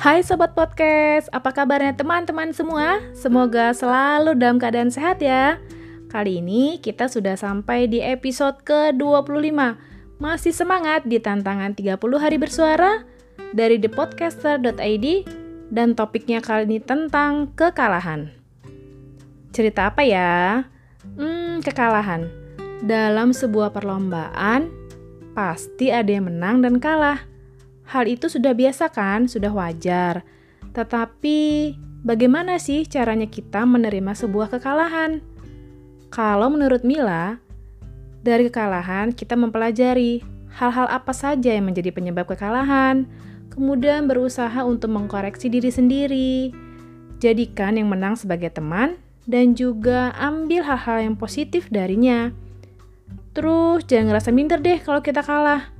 Hai Sobat Podcast, apa kabarnya teman-teman semua? Semoga selalu dalam keadaan sehat ya. Kali ini kita sudah sampai di episode ke-25. Masih semangat di tantangan 30 hari bersuara dari thepodcaster.id dan topiknya kali ini tentang kekalahan. Cerita apa ya? Hmm, kekalahan. Dalam sebuah perlombaan, pasti ada yang menang dan kalah. Hal itu sudah biasa kan, sudah wajar. Tetapi bagaimana sih caranya kita menerima sebuah kekalahan? Kalau menurut Mila, dari kekalahan kita mempelajari hal-hal apa saja yang menjadi penyebab kekalahan, kemudian berusaha untuk mengkoreksi diri sendiri. Jadikan yang menang sebagai teman dan juga ambil hal-hal yang positif darinya. Terus jangan ngerasa minder deh kalau kita kalah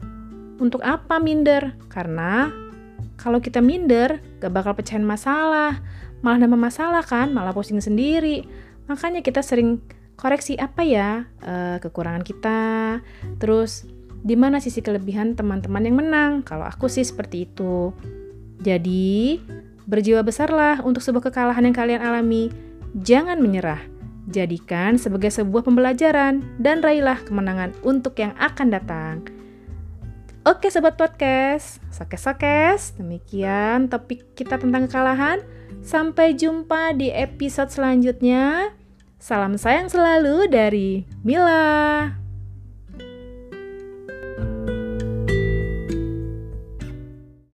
untuk apa minder? Karena kalau kita minder, gak bakal pecahin masalah. Malah nambah masalah kan, malah pusing sendiri. Makanya kita sering koreksi apa ya uh, kekurangan kita. Terus di mana sisi kelebihan teman-teman yang menang? Kalau aku sih seperti itu. Jadi, berjiwa besarlah untuk sebuah kekalahan yang kalian alami. Jangan menyerah. Jadikan sebagai sebuah pembelajaran dan raihlah kemenangan untuk yang akan datang. Oke sobat podcast, sokes-sokes, demikian topik kita tentang kekalahan. Sampai jumpa di episode selanjutnya. Salam sayang selalu dari Mila.